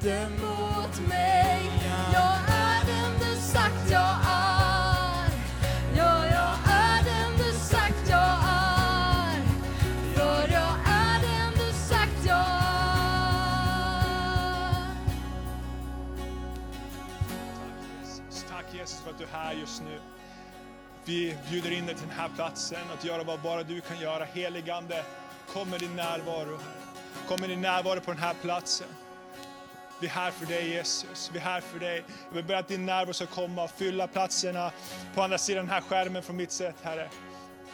inte mot mig. Jag är den du sagt jag är. Ja, jag är den du sagt jag är. För jag är den du sagt jag är. Tack Jesus. Tack Jesus för att du är här just nu. Vi bjuder in dig till den här platsen att göra vad bara du kan göra. Heligande, kom med din närvaro. Kom med din närvaro på den här platsen. Vi är här för dig Jesus, vi är här för dig. Jag vill be att din närvaro ska komma och fylla platserna på andra sidan den här skärmen från mitt sätt Herre.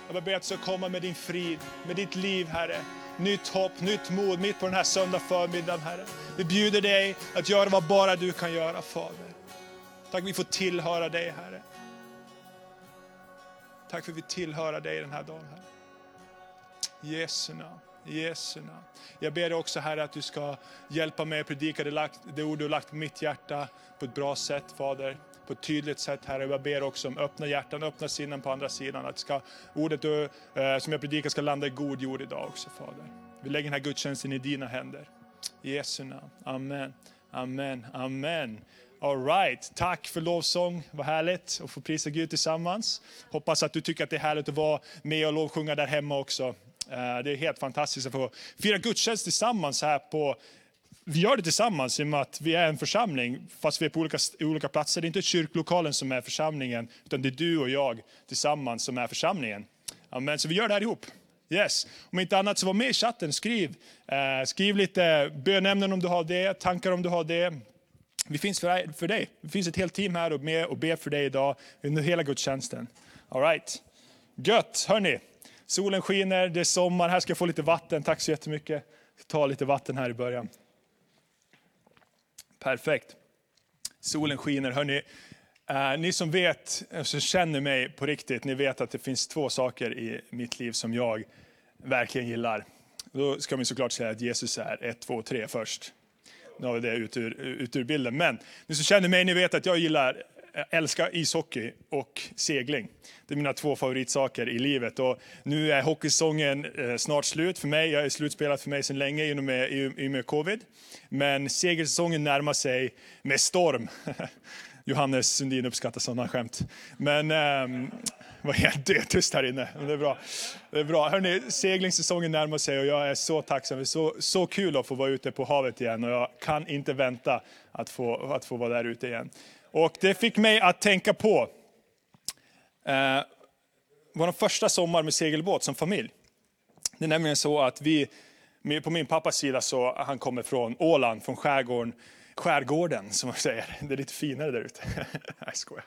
Jag vill be att du ska komma med din frid, med ditt liv Herre. Nytt hopp, nytt mod mitt på den här söndag förmiddagen Herre. Vi bjuder dig att göra vad bara du kan göra Fader. Tack vi får tillhöra dig Herre. Tack för att vi tillhör dig den här dagen Herre. Jesu namn. Jesu namn. Jag ber dig också Herre att du ska hjälpa mig att predika det, lagt, det ord du har lagt på mitt hjärta på ett bra sätt Fader. På ett tydligt sätt Herre. Jag ber också om öppna hjärtan, öppna sinnen på andra sidan. Att ska, ordet du, eh, som jag predikar ska landa i god jord idag också Fader. Vi lägger den här gudstjänsten i dina händer. I Jesu namn. Amen. Amen. Amen. All right. Tack för lovsång, vad härligt att få prisa Gud tillsammans. Hoppas att du tycker att det är härligt att vara med och lovsjunga där hemma också. Eh, det är helt fantastiskt att få fira gudstjänst tillsammans här på vi gör det tillsammans i och med att vi är en församling, fast vi är på olika, olika platser. Det är inte kyrklokalen som är församlingen, utan det är du och jag tillsammans som är församlingen. Amen. Så vi gör det här ihop. Yes. Om inte annat så var med i chatten, skriv. Eh, skriv lite bönämnen om du har det, tankar om du har det. Vi finns för, för dig. Det finns ett helt team här och med och ber för dig idag under hela gudstjänsten. All right. Gött, hörni. Solen skiner, det är sommar. Här ska jag få lite vatten. Tack så jättemycket. Jag tar ta lite vatten här i början. Perfekt. Solen skiner. Hörrni, eh, ni som vet, eh, som känner mig på riktigt, ni vet att det finns två saker i mitt liv som jag verkligen gillar. Då ska man såklart säga att Jesus är ett, två, tre först. Nu har vi det ut ur, ut ur bilden. Men ni som känner mig, ni vet att jag gillar, jag älskar ishockey och segling. Det är mina två favoritsaker i livet. Och nu är hockeysäsongen eh, snart slut för mig. Jag är slutspelat för mig sedan länge i och med, i, och med covid. Men segelsäsongen närmar sig med storm. Johannes Sundin uppskattar sådana skämt. Men ähm, var helt dödtyst här inne. Men det är bra. Det är bra. Hörrni, seglingssäsongen närmar sig och jag är så tacksam. Det är så, så kul att få vara ute på havet igen och jag kan inte vänta att få, att få vara där ute igen. Och det fick mig att tänka på eh, vår första sommar med segelbåt som familj. Det är nämligen så att vi, på min pappas sida, så han kommer från Åland, från skärgården, skärgården som man säger. Det är lite finare där ute. Nej, skojar.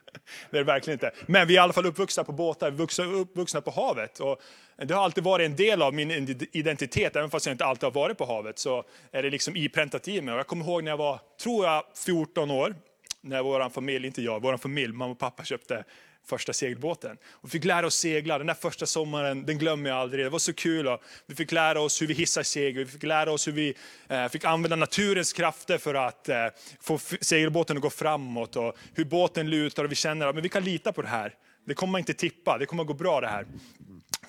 Det är det verkligen inte. Men vi är i alla fall uppvuxna på båtar, vuxna, uppvuxna på havet. Och det har alltid varit en del av min identitet, även fast jag inte alltid har varit på havet. Så är det liksom ipräntat i mig. Och jag kommer ihåg när jag var, tror jag, 14 år. När vår familj, inte jag, vår familj, mamma och pappa köpte första segelbåten. Och fick lära oss segla. Den där första sommaren, den glömmer jag aldrig. Det var så kul. Och vi fick lära oss hur vi hissar segel. Vi fick lära oss hur vi eh, fick använda naturens krafter för att eh, få segelbåten att gå framåt. Och hur båten lutar och vi känner att vi kan lita på det här. Det kommer inte tippa, det kommer att gå bra det här.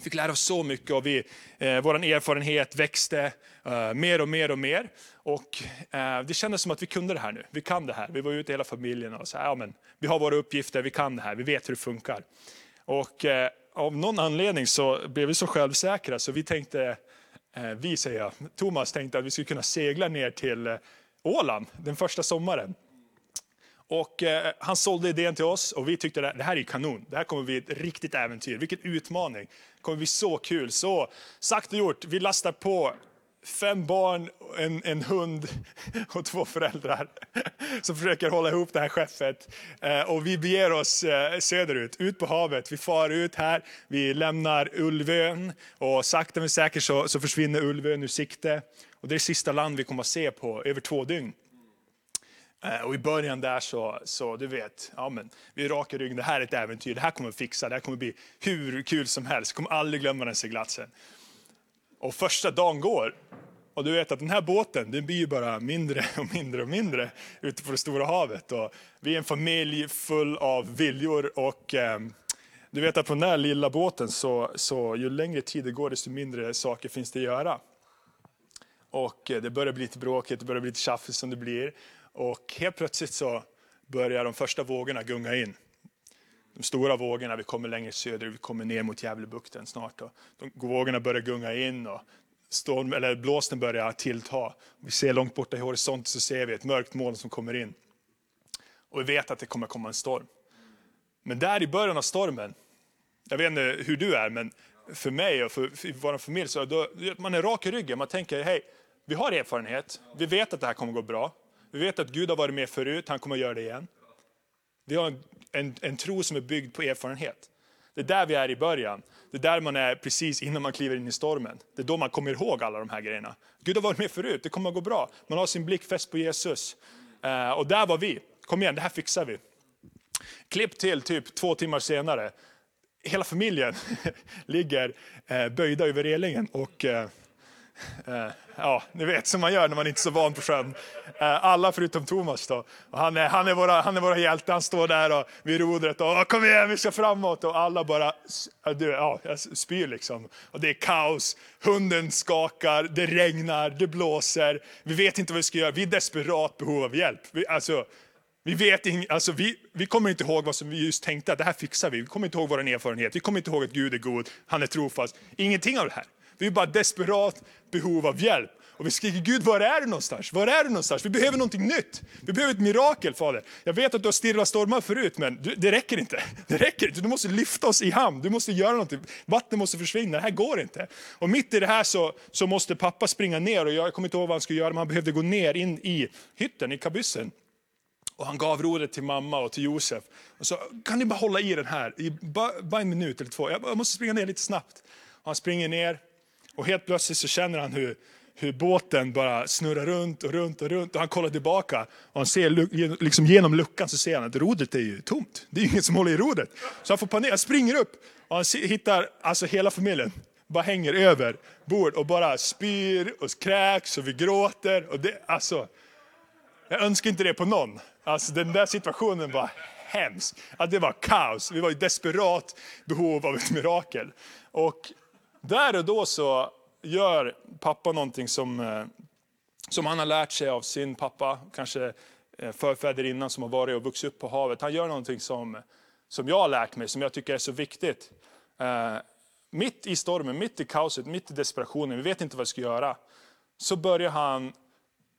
Vi fick lära oss så mycket och vi, eh, vår erfarenhet växte eh, mer och mer och mer. Och eh, det kändes som att vi kunde det här nu. Vi kan det här. Vi var ute hela familjen och sa, ja, men vi har våra uppgifter, vi kan det här, vi vet hur det funkar. Och eh, av någon anledning så blev vi så självsäkra så vi tänkte, eh, vi säger jag, Thomas tänkte att vi skulle kunna segla ner till eh, Åland den första sommaren. Och eh, han sålde idén till oss och vi tyckte att det här är kanon. Det här kommer bli ett riktigt äventyr. Vilken utmaning. Det kommer bli så kul. Så sagt och gjort, vi lastar på fem barn, en, en hund och två föräldrar som försöker hålla ihop det här skeppet. Eh, och vi beger oss eh, söderut, ut på havet. Vi far ut här, vi lämnar Ulvön och sakta men säkert så, så försvinner Ulvön ur sikte. Och det är det sista land vi kommer att se på över två dygn. Eh, och i början där så, så du vet, ja men, vi är raka i ryggen, det här är ett äventyr, det här kommer vi fixa, det här kommer bli hur kul som helst, jag kommer aldrig glömma den seglatsen. Och första dagen går, och du vet att den här båten den blir ju bara mindre och mindre och mindre ute på det stora havet. Och vi är en familj full av viljor och eh, du vet att på den här lilla båten så, så ju längre tid det går desto mindre saker finns det att göra. Och eh, det börjar bli lite bråkigt, det börjar bli lite tjafsigt som det blir. Och helt plötsligt så börjar de första vågorna gunga in. De stora vågorna, vi kommer längre söderut, vi kommer ner mot Gävlebukten snart. Och De vågorna börjar gunga in och storm, eller blåsten börjar tillta. Vi ser långt borta i horisonten så ser vi ett mörkt moln som kommer in. Och vi vet att det kommer komma en storm. Men där i början av stormen, jag vet inte hur du är, men för mig och för, för vår familj, så då, man är rak i ryggen. Man tänker, hej, vi har erfarenhet, vi vet att det här kommer gå bra. Vi vet att Gud har varit med förut, han kommer att göra det igen. Vi har en, en, en tro som är byggd på erfarenhet. Det är där vi är i början. Det är där man är precis innan man kliver in i stormen. Det är då man kommer ihåg alla de här grejerna. Gud har varit med förut, det kommer att gå bra. Man har sin blick fäst på Jesus. Uh, och där var vi. Kom igen, det här fixar vi. Klipp till typ två timmar senare. Hela familjen ligger uh, böjda över relingen och uh, Eh, ja, ni vet som man gör när man inte är så van på sjön. Eh, alla förutom Thomas då. Och han, är, han, är våra, han är våra hjälte, han står där och vid rodret och kom igen vi ska framåt. Och alla bara eh, ja, spyr liksom. Och det är kaos, hunden skakar, det regnar, det blåser. Vi vet inte vad vi ska göra, vi är desperat behov av hjälp. Vi, alltså, vi, vet in, alltså vi, vi kommer inte ihåg vad som vi just tänkte, att det här fixar vi. Vi kommer inte ihåg vår erfarenhet, vi kommer inte ihåg att Gud är god, han är trofast. Ingenting av det här. Vi är bara desperat behov av hjälp. Och vi skriker Gud, var är du någonstans? Var är du någonstans? Vi behöver någonting nytt. Vi behöver ett mirakel Fader. Jag vet att du har stirrat stormar förut, men det räcker inte. Det räcker inte. Du måste lyfta oss i hamn. Du måste göra någonting. Vattnet måste försvinna. Det här går inte. Och mitt i det här så, så måste pappa springa ner. Och jag kommer inte ihåg vad han skulle göra, men han behövde gå ner in i hytten, i kabyssen. Och han gav rodret till mamma och till Josef. Och så, kan ni bara hålla i den här, i bara, bara en minut eller två. Jag måste springa ner lite snabbt. Och han springer ner och helt plötsligt så känner han hur, hur båten bara snurrar runt och runt och runt. Och han kollar tillbaka och han ser liksom genom luckan så ser han att rodret är ju tomt. Det är ingen som håller i rodret. Så han får panik, han springer upp och han hittar alltså hela familjen bara hänger över bord och bara spyr och kräks och vi gråter. Och det, alltså, jag önskar inte det på någon. Alltså, den där situationen var hemsk. Alltså, det var kaos. Vi var i desperat behov av ett mirakel. Och där och då så gör pappa någonting som, eh, som han har lärt sig av sin pappa, kanske eh, förfäder innan som har varit och vuxit upp på havet. Han gör någonting som, som jag har lärt mig, som jag tycker är så viktigt. Eh, mitt i stormen, mitt i kaoset, mitt i desperationen, vi vet inte vad vi ska göra. Så börjar han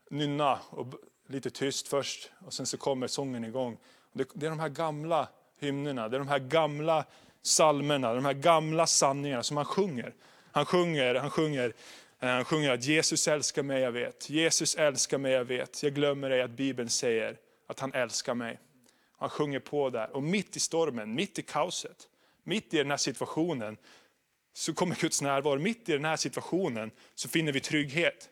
nynna, och lite tyst först, och sen så kommer sången igång. Det, det är de här gamla hymnerna, det är de här gamla salmerna, de här gamla sanningarna som han sjunger. Han sjunger, han sjunger, eh, han sjunger att Jesus älskar mig, jag vet. Jesus älskar mig, jag vet. Jag glömmer ej att Bibeln säger att han älskar mig. Han sjunger på där. Och mitt i stormen, mitt i kaoset, mitt i den här situationen, så kommer Guds närvaro. Mitt i den här situationen så finner vi trygghet.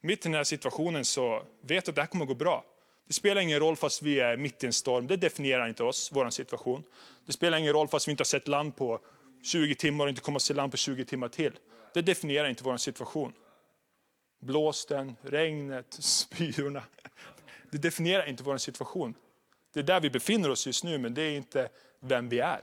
Mitt i den här situationen så vet du att det här kommer att gå bra. Det spelar ingen roll fast vi är mitt i en storm, det definierar inte oss, vår situation. Det spelar ingen roll fast vi inte har sett land på 20 timmar och inte kommer att se land på 20 timmar till. Det definierar inte vår situation. Blåsten, regnet, spyorna. Det definierar inte vår situation. Det är där vi befinner oss just nu, men det är inte vem vi är.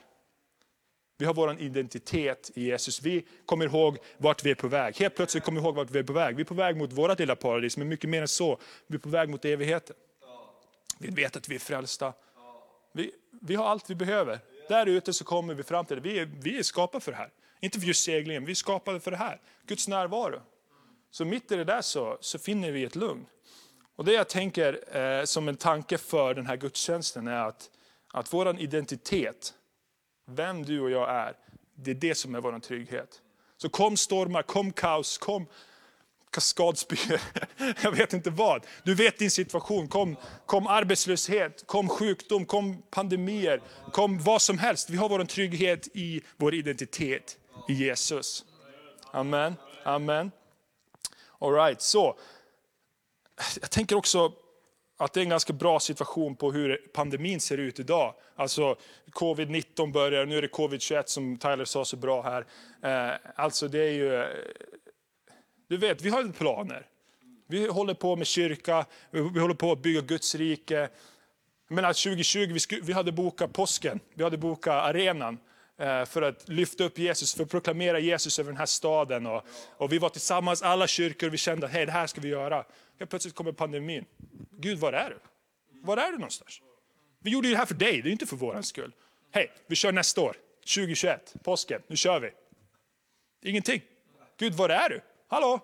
Vi har vår identitet i Jesus. Vi kommer ihåg vart vi är på väg. Helt plötsligt kommer vi ihåg vart vi är på väg. Vi är på väg mot vårt lilla paradis, men mycket mer än så. Vi är på väg mot evigheten. Vi vet att vi är frälsta. Vi, vi har allt vi behöver. Där ute så kommer vi fram till det. Vi är, vi är skapade för det här. Inte för just seglingen, vi är skapade för det här. Guds närvaro. Så mitt i det där så, så finner vi ett lugn. Och det jag tänker eh, som en tanke för den här gudstjänsten är att, att vår identitet, vem du och jag är, det är det som är vår trygghet. Så kom stormar, kom kaos, kom kaskadspyor, jag vet inte vad. Du vet din situation. Kom, kom arbetslöshet, kom sjukdom, kom pandemier, kom vad som helst. Vi har vår trygghet i vår identitet i Jesus. Amen. Amen. All right, så. Jag tänker också att det är en ganska bra situation på hur pandemin ser ut idag. Alltså covid-19 börjar, nu är det covid-21 som Tyler sa så bra här. Eh, alltså det är ju du vet, vi har planer. Vi håller på med kyrka, vi håller på att bygga Guds rike. Men 2020, vi, vi hade bokat påsken, vi hade bokat arenan. Eh, för att lyfta upp Jesus, för att proklamera Jesus över den här staden. Och, och vi var tillsammans, alla kyrkor, och vi kände att hey, det här ska vi göra. Helt plötsligt kommer pandemin. Gud, var är du? Var är du någonstans? Vi gjorde ju det här för dig, det är inte för vår skull. Hej, vi kör nästa år, 2021, påsken, nu kör vi. Ingenting. Gud, var är du? Hallå?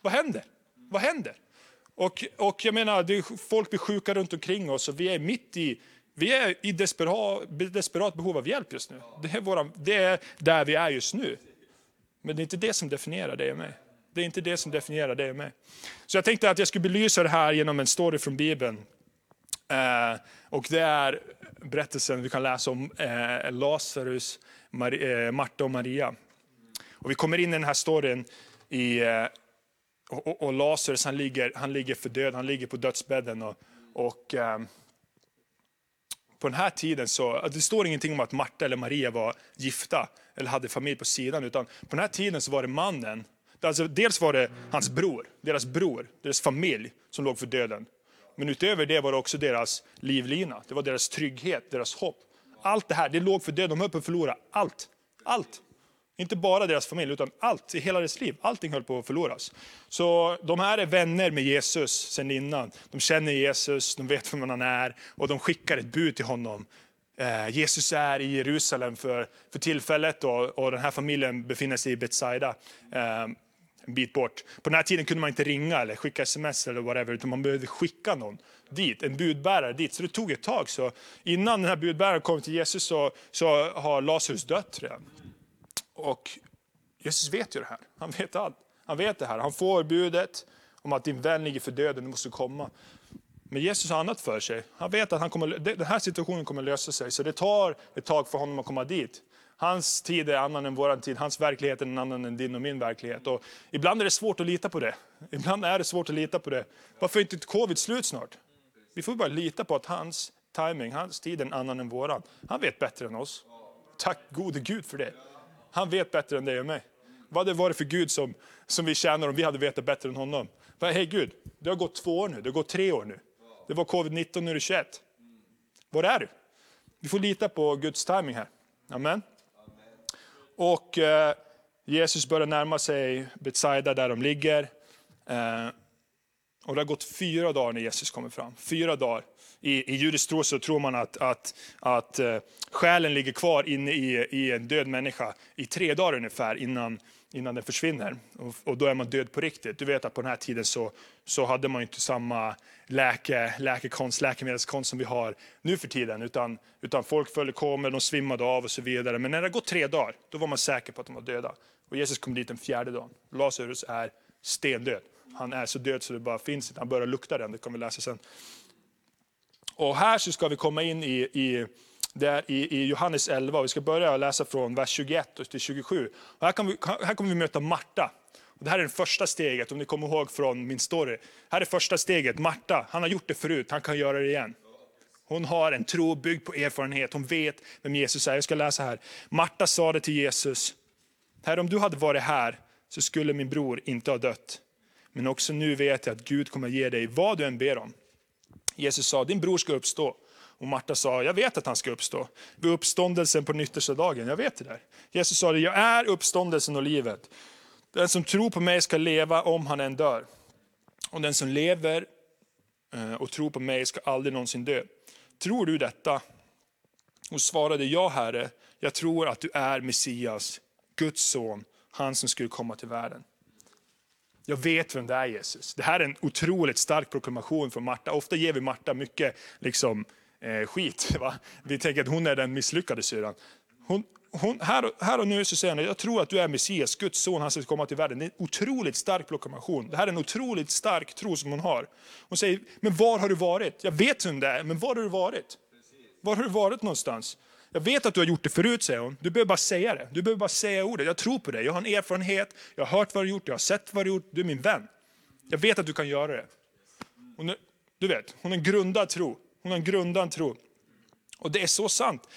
Vad händer? Vad händer? Och, och jag menar, det är, folk blir sjuka runt omkring oss och vi är mitt i vi är i desperat, desperat behov av hjälp just nu. Det är, våra, det är där vi är just nu. Men det är inte det som definierar dig och mig. Det är inte det som definierar dig och mig. Så jag tänkte att jag skulle belysa det här genom en story från Bibeln. Eh, och det är berättelsen vi kan läsa om eh, Lazarus, Mar eh, Marta och Maria. Och vi kommer in i den här storyn i, eh, och, och, och, Lazarus han ligger, han ligger för död, han ligger på dödsbädden. Och, och eh, på den här tiden så, det står ingenting om att Marta eller Maria var gifta eller hade familj på sidan, utan på den här tiden så var det mannen, alltså dels var det hans bror, deras bror, deras familj som låg för döden. Men utöver det var det också deras livlina, det var deras trygghet, deras hopp. Allt det här, det låg för döden, de höll på att förlora allt. Allt. Inte bara deras familj, utan allt i hela deras liv. Allting höll på att förloras. Så de här är vänner med Jesus sen innan. De känner Jesus, de vet vem han är och de skickar ett bud till honom. Eh, Jesus är i Jerusalem för, för tillfället och, och den här familjen befinner sig i Betsaida. Eh, en bit bort. På den här tiden kunde man inte ringa eller skicka sms eller whatever, utan man behövde skicka någon dit, en budbärare dit. Så det tog ett tag. Så innan den här budbäraren kom till Jesus så, så har Lazarus dött redan. Och Jesus vet ju det här. Han vet allt. Han vet det här. Han får budet om att din vän ligger för döden, du måste komma. Men Jesus har annat för sig. Han vet att han kommer, den här situationen kommer lösa sig, så det tar ett tag för honom att komma dit. Hans tid är annan än vår tid, hans verklighet är en annan än din och min verklighet. Och ibland är det svårt att lita på det. Ibland är det svårt att lita på det. Varför är inte covid slut snart? Vi får bara lita på att hans timing, hans tid är en annan än våran. Han vet bättre än oss. Tack gode Gud för det. Han vet bättre än dig och mig. Vad hade det varit för Gud som, som vi tjänar om vi hade vetat bättre än honom? Hej Gud, det har gått två år nu, det har gått tre år nu. Det var covid-19, nu är det 21. Var är du? Vi får lita på Guds timing här. Amen. Och eh, Jesus börjar närma sig Betsaida där de ligger. Eh, och det har gått fyra dagar när Jesus kommer fram. Fyra dagar. I, i judisk tro så tror man att, att, att uh, själen ligger kvar inne i, i en död människa i tre dagar ungefär innan, innan den försvinner. Och, och, då är man död på riktigt. Du vet att på den här tiden så, så hade man inte samma läke, läkekonst, läkemedelskonst som vi har nu för tiden. Utan, utan folk följde kommer, de svimmade av och så vidare. Men när det gått tre dagar, då var man säker på att de var döda. Och Jesus kom dit den fjärde dagen. Lazarus är stendöd. Han är så död så det bara finns inte. Han börjar lukta den, det kommer vi läsa sen. Och här så ska vi komma in i, i, där i, i Johannes 11. Vi ska börja läsa från vers 21 till 27. Och här, kan vi, här kommer vi möta Marta. Och det här är det första steget, om ni kommer ihåg från min story. Här är första steget. Marta, han har gjort det förut, han kan göra det igen. Hon har en tro byggd på erfarenhet, hon vet vem Jesus är. Jag ska läsa här. Marta sa det till Jesus. Herre, om du hade varit här så skulle min bror inte ha dött. Men också nu vet jag att Gud kommer ge dig vad du än ber om. Jesus sa, din bror ska uppstå. Och Marta sa, jag vet att han ska uppstå. Vid uppståndelsen på den yttersta dagen, jag vet det där. Jesus sa, jag är uppståndelsen och livet. Den som tror på mig ska leva om han än dör. Och den som lever eh, och tror på mig ska aldrig någonsin dö. Tror du detta? Och svarade, ja Herre, jag tror att du är Messias, Guds son, han som skulle komma till världen. Jag vet vem det är Jesus. Det här är en otroligt stark proklamation från Marta. Ofta ger vi Marta mycket liksom, eh, skit. Va? Vi tänker att hon är den misslyckade syrran. Hon, hon, här, här och nu så säger hon, jag tror att du är Messias, Guds son, han ska komma till världen. Det är en otroligt stark proklamation. Det här är en otroligt stark tro som hon har. Hon säger, men var har du varit? Jag vet vem det är, men var har du varit? Var har du varit någonstans? Jag vet att du har gjort det förut, säger hon. Du behöver bara säga det. Du behöver bara säga ordet. Jag tror på dig. Jag har en erfarenhet. Jag har hört vad du har gjort. Jag har sett vad du har gjort. Du är min vän. Jag vet att du kan göra det. Hon är, du vet, hon har en grundad tro. Hon har en grundad tro. Och det är så sant.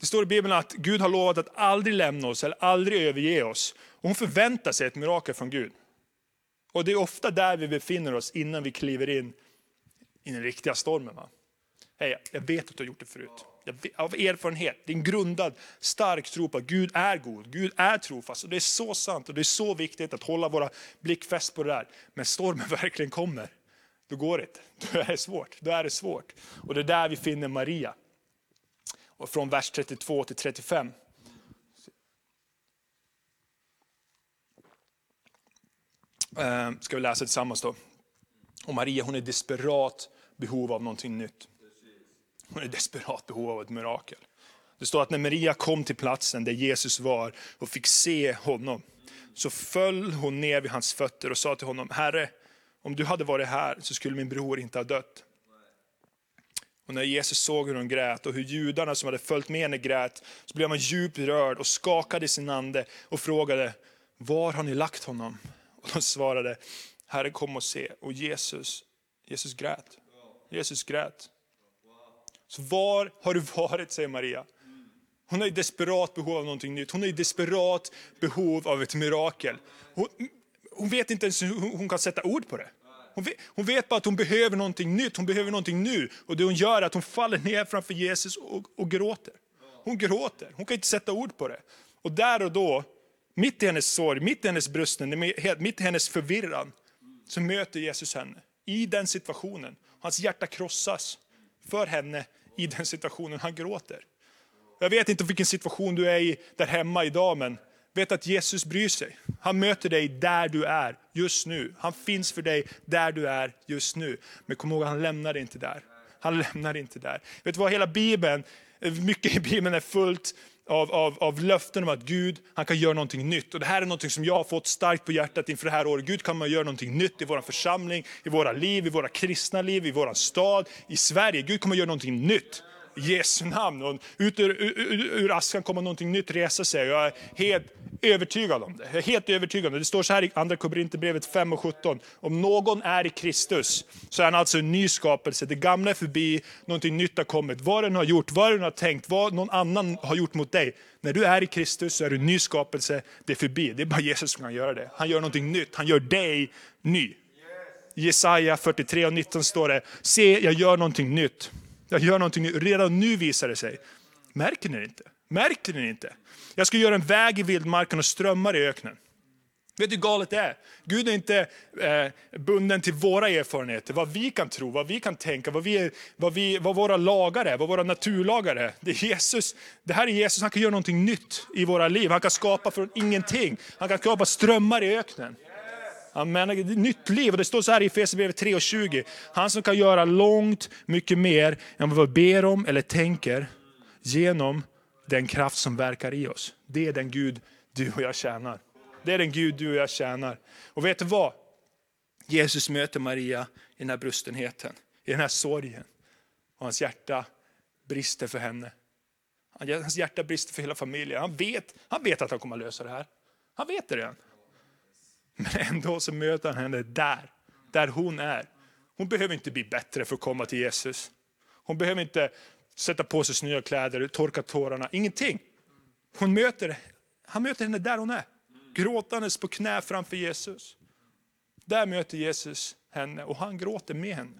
Det står i Bibeln att Gud har lovat att aldrig lämna oss eller aldrig överge oss. Och hon förväntar sig ett mirakel från Gud. Och det är ofta där vi befinner oss innan vi kliver in i den riktiga stormen. Va? Hey, jag vet att du har gjort det förut av erfarenhet. Det är en grundad, stark tro på att Gud är god, Gud är trofast. Och det är så sant och det är så viktigt att hålla våra blick fäst på det där. Men stormen verkligen kommer, då går det inte. Då är det svårt. Då är det svårt. Och det är där vi finner Maria. Och från vers 32 till 35. Eh, ska vi läsa tillsammans då. Och Maria hon är desperat behov av någonting nytt. Hon är desperat behov av ett mirakel. Det står att när Maria kom till platsen där Jesus var och fick se honom, så föll hon ner vid hans fötter och sa till honom, Herre, om du hade varit här så skulle min bror inte ha dött. Och när Jesus såg hur hon grät och hur judarna som hade följt med henne grät, så blev han djupt rörd och skakade i sin ande och frågade, var har ni lagt honom? Och de svarade, Herre kom och se. Och Jesus, Jesus grät. Jesus grät. Så var har du varit, säger Maria. Hon är i desperat behov av någonting nytt. Hon är i desperat behov av ett mirakel. Hon, hon vet inte ens hur hon kan sätta ord på det. Hon vet, hon vet, bara att hon behöver någonting nytt, hon behöver någonting nu. Och det hon gör är att hon faller ner framför Jesus och, och gråter. Hon gråter, hon kan inte sätta ord på det. Och där och då, mitt i hennes sorg, mitt i hennes brösten, mitt i hennes förvirran, så möter Jesus henne i den situationen. Hans hjärta krossas för henne i den situationen. Han gråter. Jag vet inte vilken situation du är i där hemma idag, men vet att Jesus bryr sig. Han möter dig där du är just nu. Han finns för dig där du är just nu. Men kom ihåg, han lämnar dig inte där. Han lämnar dig inte där. Vet du vad, hela Bibeln, mycket i Bibeln är fullt av, av, av löften om att Gud han kan göra någonting nytt. Och Det här är någonting som jag har fått starkt på hjärtat inför det här året. Gud kan man göra någonting nytt i vår församling, i våra liv, i våra kristna liv, i vår stad, i Sverige. Gud kommer göra någonting nytt. i Jesu namn. Och ut ur, ur, ur askan kommer någonting nytt resa sig. Jag är helt övertygad om det. Jag är helt övertygad om det. Det står så här i andra Korinthierbrevet 5 och 17. Om någon är i Kristus så är han alltså en ny skapelse. Det gamla är förbi, någonting nytt har kommit. Vad den har gjort, vad den har tänkt, vad någon annan har gjort mot dig. När du är i Kristus så är du en ny skapelse. Det är förbi. Det är bara Jesus som kan göra det. Han gör någonting nytt. Han gör dig ny. Jesaja 43 och 19 står det, se jag gör någonting nytt. Jag gör någonting nytt. Redan nu visar det sig. Märker ni det inte? Märker ni inte? Jag ska göra en väg i vildmarken och strömmar i öknen. Vet du hur galet det är? Gud är inte eh, bunden till våra erfarenheter, vad vi kan tro, vad vi kan tänka, vad, vi, vad, vi, vad våra lagar är, vad våra naturlagar är. Det, är Jesus, det här är Jesus, han kan göra någonting nytt i våra liv. Han kan skapa från ingenting. Han kan skapa strömmar i öknen. Amen. Ett nytt liv. Och det står så här i Efesierbrevet 3 och 20. Han som kan göra långt mycket mer än vad vi ber om eller tänker genom den kraft som verkar i oss. Det är den Gud du och jag tjänar. Det är den Gud du och jag tjänar. Och vet du vad? Jesus möter Maria i den här brustenheten, i den här sorgen. Och hans hjärta brister för henne. Hans hjärta brister för hela familjen. Han vet, han vet att han kommer att lösa det här. Han vet det redan. Men ändå så möter han henne där, där hon är. Hon behöver inte bli bättre för att komma till Jesus. Hon behöver inte sätta på sig snygga kläder, torka tårarna, ingenting. Hon möter, han möter henne där hon är, gråtandes på knä framför Jesus. Där möter Jesus henne och han gråter med henne.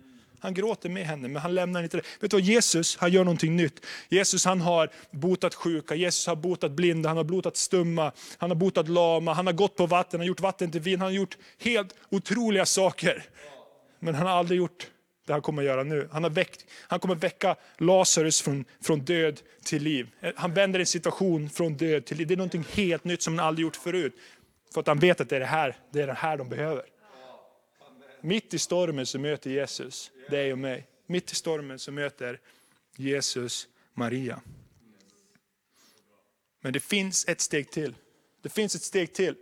Han gråter med henne, men han lämnar inte det. Vet du vad, Jesus han gör någonting nytt. Jesus han har botat sjuka, Jesus har botat blinda, han har botat stumma, han har botat lama, han har gått på vatten, han har gjort vatten till vin, han har gjort helt otroliga saker. Men han har aldrig gjort det han kommer att göra nu. Han, har väckt, han kommer väcka Lazarus från, från död till liv. Eh, han vänder en situation från död till liv. Det är något helt nytt som han aldrig gjort förut. För att han vet att det är det här, det är det här de behöver. Mitt i stormen så möter Jesus dig och mig. Mitt i stormen så möter Jesus Maria. Men det finns ett steg till. Det finns ett steg till.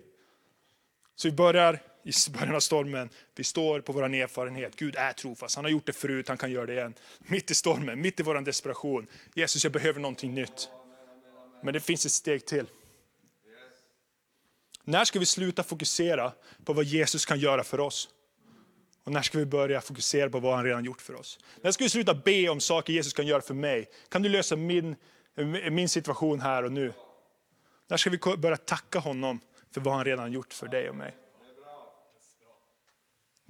Så vi börjar i början av stormen. Vi står på vår erfarenhet. Gud är trofast. Han har gjort det förut, han kan göra det igen. Mitt i stormen, mitt i vår desperation. Jesus, jag behöver någonting nytt. Men det finns ett steg till. När ska vi sluta fokusera på vad Jesus kan göra för oss? Och när ska vi börja fokusera på vad han redan gjort för oss? När ska vi sluta be om saker Jesus kan göra för mig? Kan du lösa min, min situation här och nu? När ska vi börja tacka honom för vad han redan gjort för dig och mig?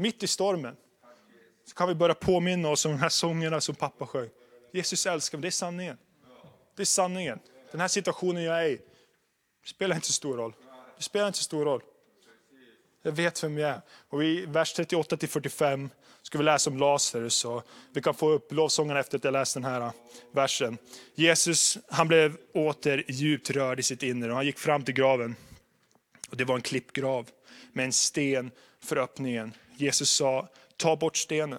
Mitt i stormen så kan vi börja påminna oss om de här sångerna som pappa sjöng. Jesus älskar mig, det är sanningen. Det är sanningen. Den här situationen jag är i, det spelar inte så stor roll. Det spelar inte så stor roll. Jag vet vem jag är. Och i vers 38-45 ska vi läsa om Lazarus. Vi kan få upp lovsångarna efter att jag läst den här äh, versen. Jesus han blev åter djupt rörd i sitt inre och han gick fram till graven. Och Det var en klippgrav med en sten för öppningen. Jesus sa, ta bort stenen.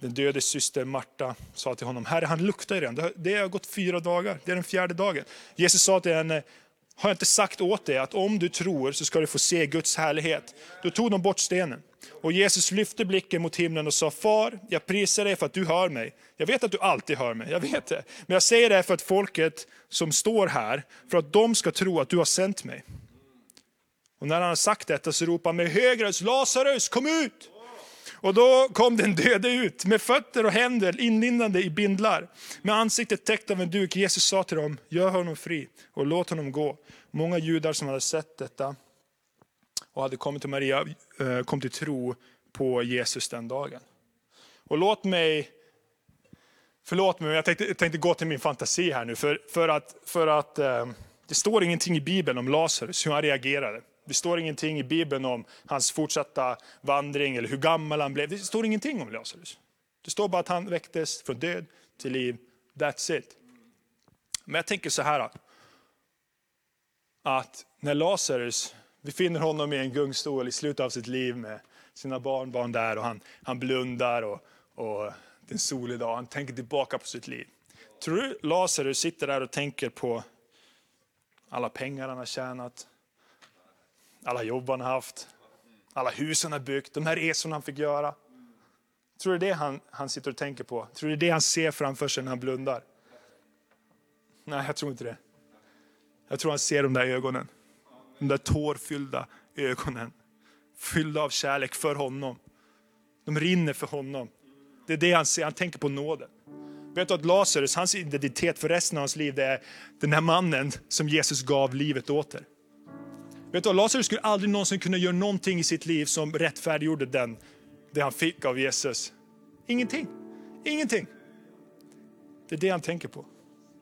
Den dödes syster Marta sa till honom, Herre han luktar ju redan, det har gått fyra dagar, det är den fjärde dagen. Jesus sa till henne, har jag inte sagt åt dig att om du tror så ska du få se Guds härlighet? Då tog de bort stenen. Och Jesus lyfte blicken mot himlen och sa, Far, jag prisar dig för att du hör mig. Jag vet att du alltid hör mig, jag vet det. Men jag säger det för att folket som står här, för att de ska tro att du har sänt mig. Och när han har sagt detta så ropar han med hög röst, Lazarus kom ut! Och då kom den döde ut med fötter och händer inlindade i bindlar, med ansiktet täckt av en duk. Jesus sa till dem, gör honom fri och låt honom gå. Många judar som hade sett detta och hade kommit till Maria eh, kom till tro på Jesus den dagen. Och låt mig, förlåt mig, jag tänkte, jag tänkte gå till min fantasi här nu, för, för att, för att eh, det står ingenting i Bibeln om Lazarus, hur han reagerade. Det står ingenting i Bibeln om hans fortsatta vandring eller hur gammal han blev. Det står ingenting om Lazarus. Det står bara att han väcktes från död till liv. That's it. Men jag tänker så här. Att när Lazarus, vi finner honom i en gungstol i slutet av sitt liv med sina barnbarn där och han, han blundar och, och det är en solig dag. Han tänker tillbaka på sitt liv. Tror du Lazarus sitter där och tänker på alla pengar han har tjänat, alla jobb han har haft, alla hus han har byggt, de här resorna han fick göra. Tror du det är det han, han sitter och tänker på? Tror du det är det han ser framför sig när han blundar? Nej, jag tror inte det. Jag tror han ser de där ögonen. De där tårfyllda ögonen. Fyllda av kärlek för honom. De rinner för honom. Det är det han ser, han tänker på nåden. Vet du att Lazarus, hans identitet för resten av hans liv, det är den här mannen som Jesus gav livet åter. Vet du, Lazarus skulle aldrig någonsin kunna göra någonting i sitt liv som rättfärdiggjorde den, det han fick av Jesus. Ingenting. Ingenting. Det är det han tänker på.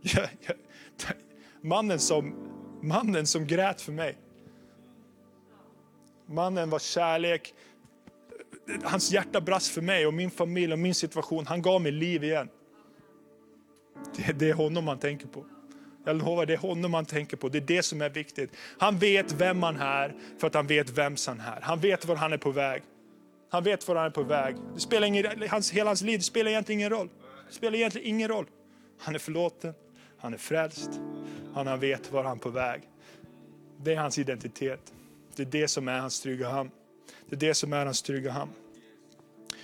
Mannen som, mannen som grät för mig. Mannen vars kärlek, hans hjärta brast för mig och min familj och min situation. Han gav mig liv igen. Det, det är honom man tänker på. Jag lovar, det är honom man tänker på. Det är det som är viktigt. Han vet vem han är för att han vet vems han är. Han vet var han är på väg. Han vet var han är på väg. Det spelar ingen, hans, hela hans liv spelar egentligen ingen roll. Det spelar egentligen ingen roll. Han är förlåten, han är frälst, han vet var han är på väg. Det är hans identitet. Det är det som är hans trygga hamn. Det är det som är hans trygga hamn.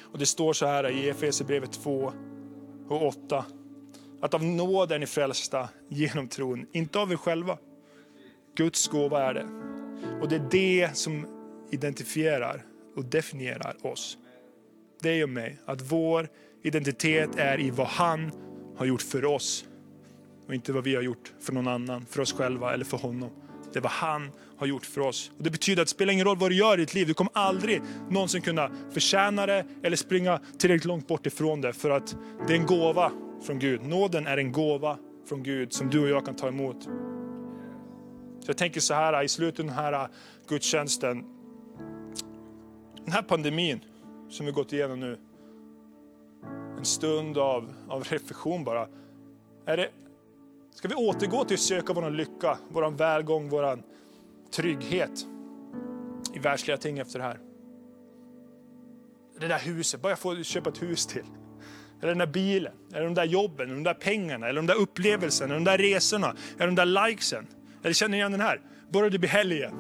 Och det står så här i Efesierbrevet 2 och 8. Att av nåd är ni frälsta genom tron, inte av er själva. Guds gåva är det. Och det är det som identifierar och definierar oss. Det och mig. Att vår identitet är i vad han har gjort för oss. Och inte vad vi har gjort för någon annan, för oss själva eller för honom. Det är vad han har gjort för oss. Och det betyder att det spelar ingen roll vad du gör i ditt liv, du kommer aldrig någonsin kunna förtjäna det eller springa tillräckligt långt bort ifrån det. För att det är en gåva från Gud. Nåden är en gåva från Gud som du och jag kan ta emot. Så jag tänker så här i slutet av den här äh, gudstjänsten. Den här pandemin som vi gått igenom nu. En stund av, av reflektion bara. Är det, ska vi återgå till att söka vår lycka, vår välgång, vår trygghet i världsliga ting efter det här? Det där huset, bara jag får köpa ett hus till. Eller den där bilen, eller de där jobben, eller de där pengarna, eller de där upplevelserna, eller de där resorna, eller de där likesen. Eller känner ni igen den här? Bara det blir helg igen.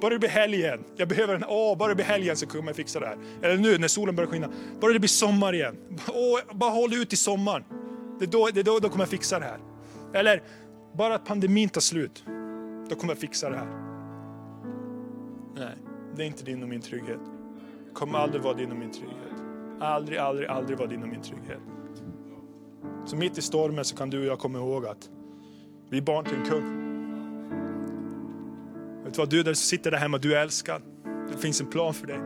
Bara det blir helg igen. Jag behöver den. Åh, bara det blir helg igen så kommer jag fixa det här. Eller nu när solen börjar skina. Bara det blir sommar igen. Åh, bara håll ut i sommaren. Det är då, det är då, då kommer jag fixa det här. Eller bara att pandemin tar slut. Då kommer jag fixa det här. Nej, det är inte din och min trygghet. Det kommer aldrig vara din och min trygghet. Aldrig, aldrig, aldrig vara din och min trygghet. Så mitt i stormen så kan du och jag komma ihåg att vi är barn till en kung. Vet du vad, du där sitter där hemma, du är älskad. Det finns en plan för dig.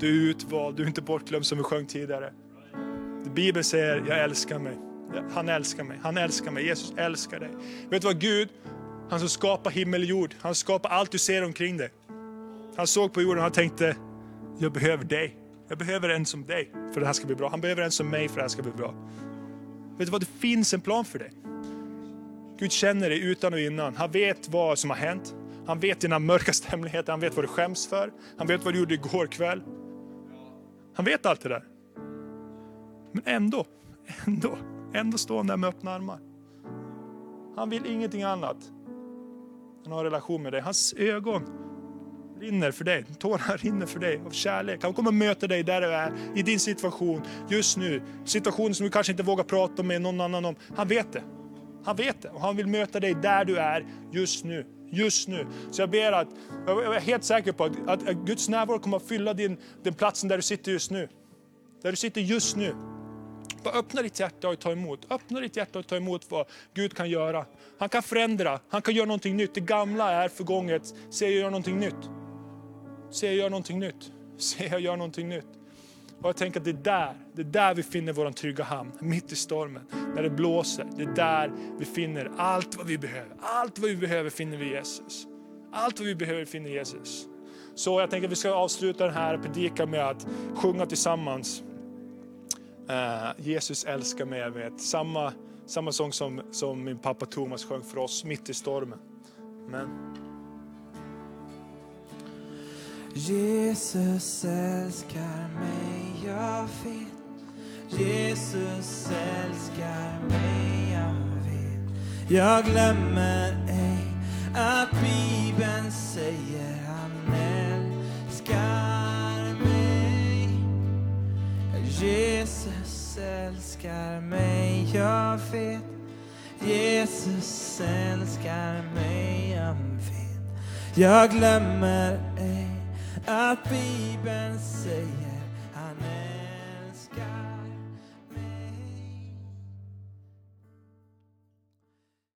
Du är utvald, du är inte bortglömd som vi sjöng tidigare. Bibeln säger, jag älskar mig. Han älskar mig, han älskar mig, Jesus älskar dig. Vet du vad Gud, han som skapar himmel och jord, han skapar allt du ser omkring dig. Han såg på jorden och han tänkte, jag behöver dig. Jag behöver en som dig för att det här ska bli bra. Han behöver en som mig för att det här ska bli bra. Vet du vad, det finns en plan för dig. Gud känner dig utan och innan. Han vet vad som har hänt. Han vet dina mörkaste hemligheter, han vet vad du skäms för. Han vet vad du gjorde igår kväll. Han vet allt det där. Men ändå, ändå, ändå står han där med öppna armar. Han vill ingenting annat än att ha en relation med dig. Hans ögon rinner för dig, tårar rinner för dig av kärlek. Han kommer möta dig där du är, i din situation, just nu. Situationen som du kanske inte vågar prata med någon annan om. Han vet det. Han vet det och han vill möta dig där du är just nu. Just nu. Så jag ber att, jag är helt säker på att, att Guds närvaro kommer att fylla din, den platsen där du sitter just nu. Där du sitter just nu. Bara öppna ditt hjärta och ta emot. Öppna ditt hjärta och ta emot vad Gud kan göra. Han kan förändra, han kan göra någonting nytt. Det gamla är förgånget. Se jag gör någonting nytt. Se jag gör någonting nytt. Se jag gör någonting nytt. Och jag tänker att det är där, det är där vi finner vår trygga hamn, mitt i stormen. När det blåser, det är där vi finner allt vad vi behöver. Allt vad vi behöver finner vi i Jesus. Allt vad vi behöver finner Jesus. Så jag tänker att vi ska avsluta den här predikan med att sjunga tillsammans. Uh, Jesus älskar mig, jag vet. Samma, samma sång som, som min pappa Thomas sjöng för oss mitt i stormen. Amen. Jesus älskar mig, jag vet. Jesus älskar mig, jag vet. Jag glömmer ej att Bibeln säger han älskar mig. Jesus älskar mig, jag vet. Jesus älskar mig, jag vet. Jag glömmer ej att Bibeln säger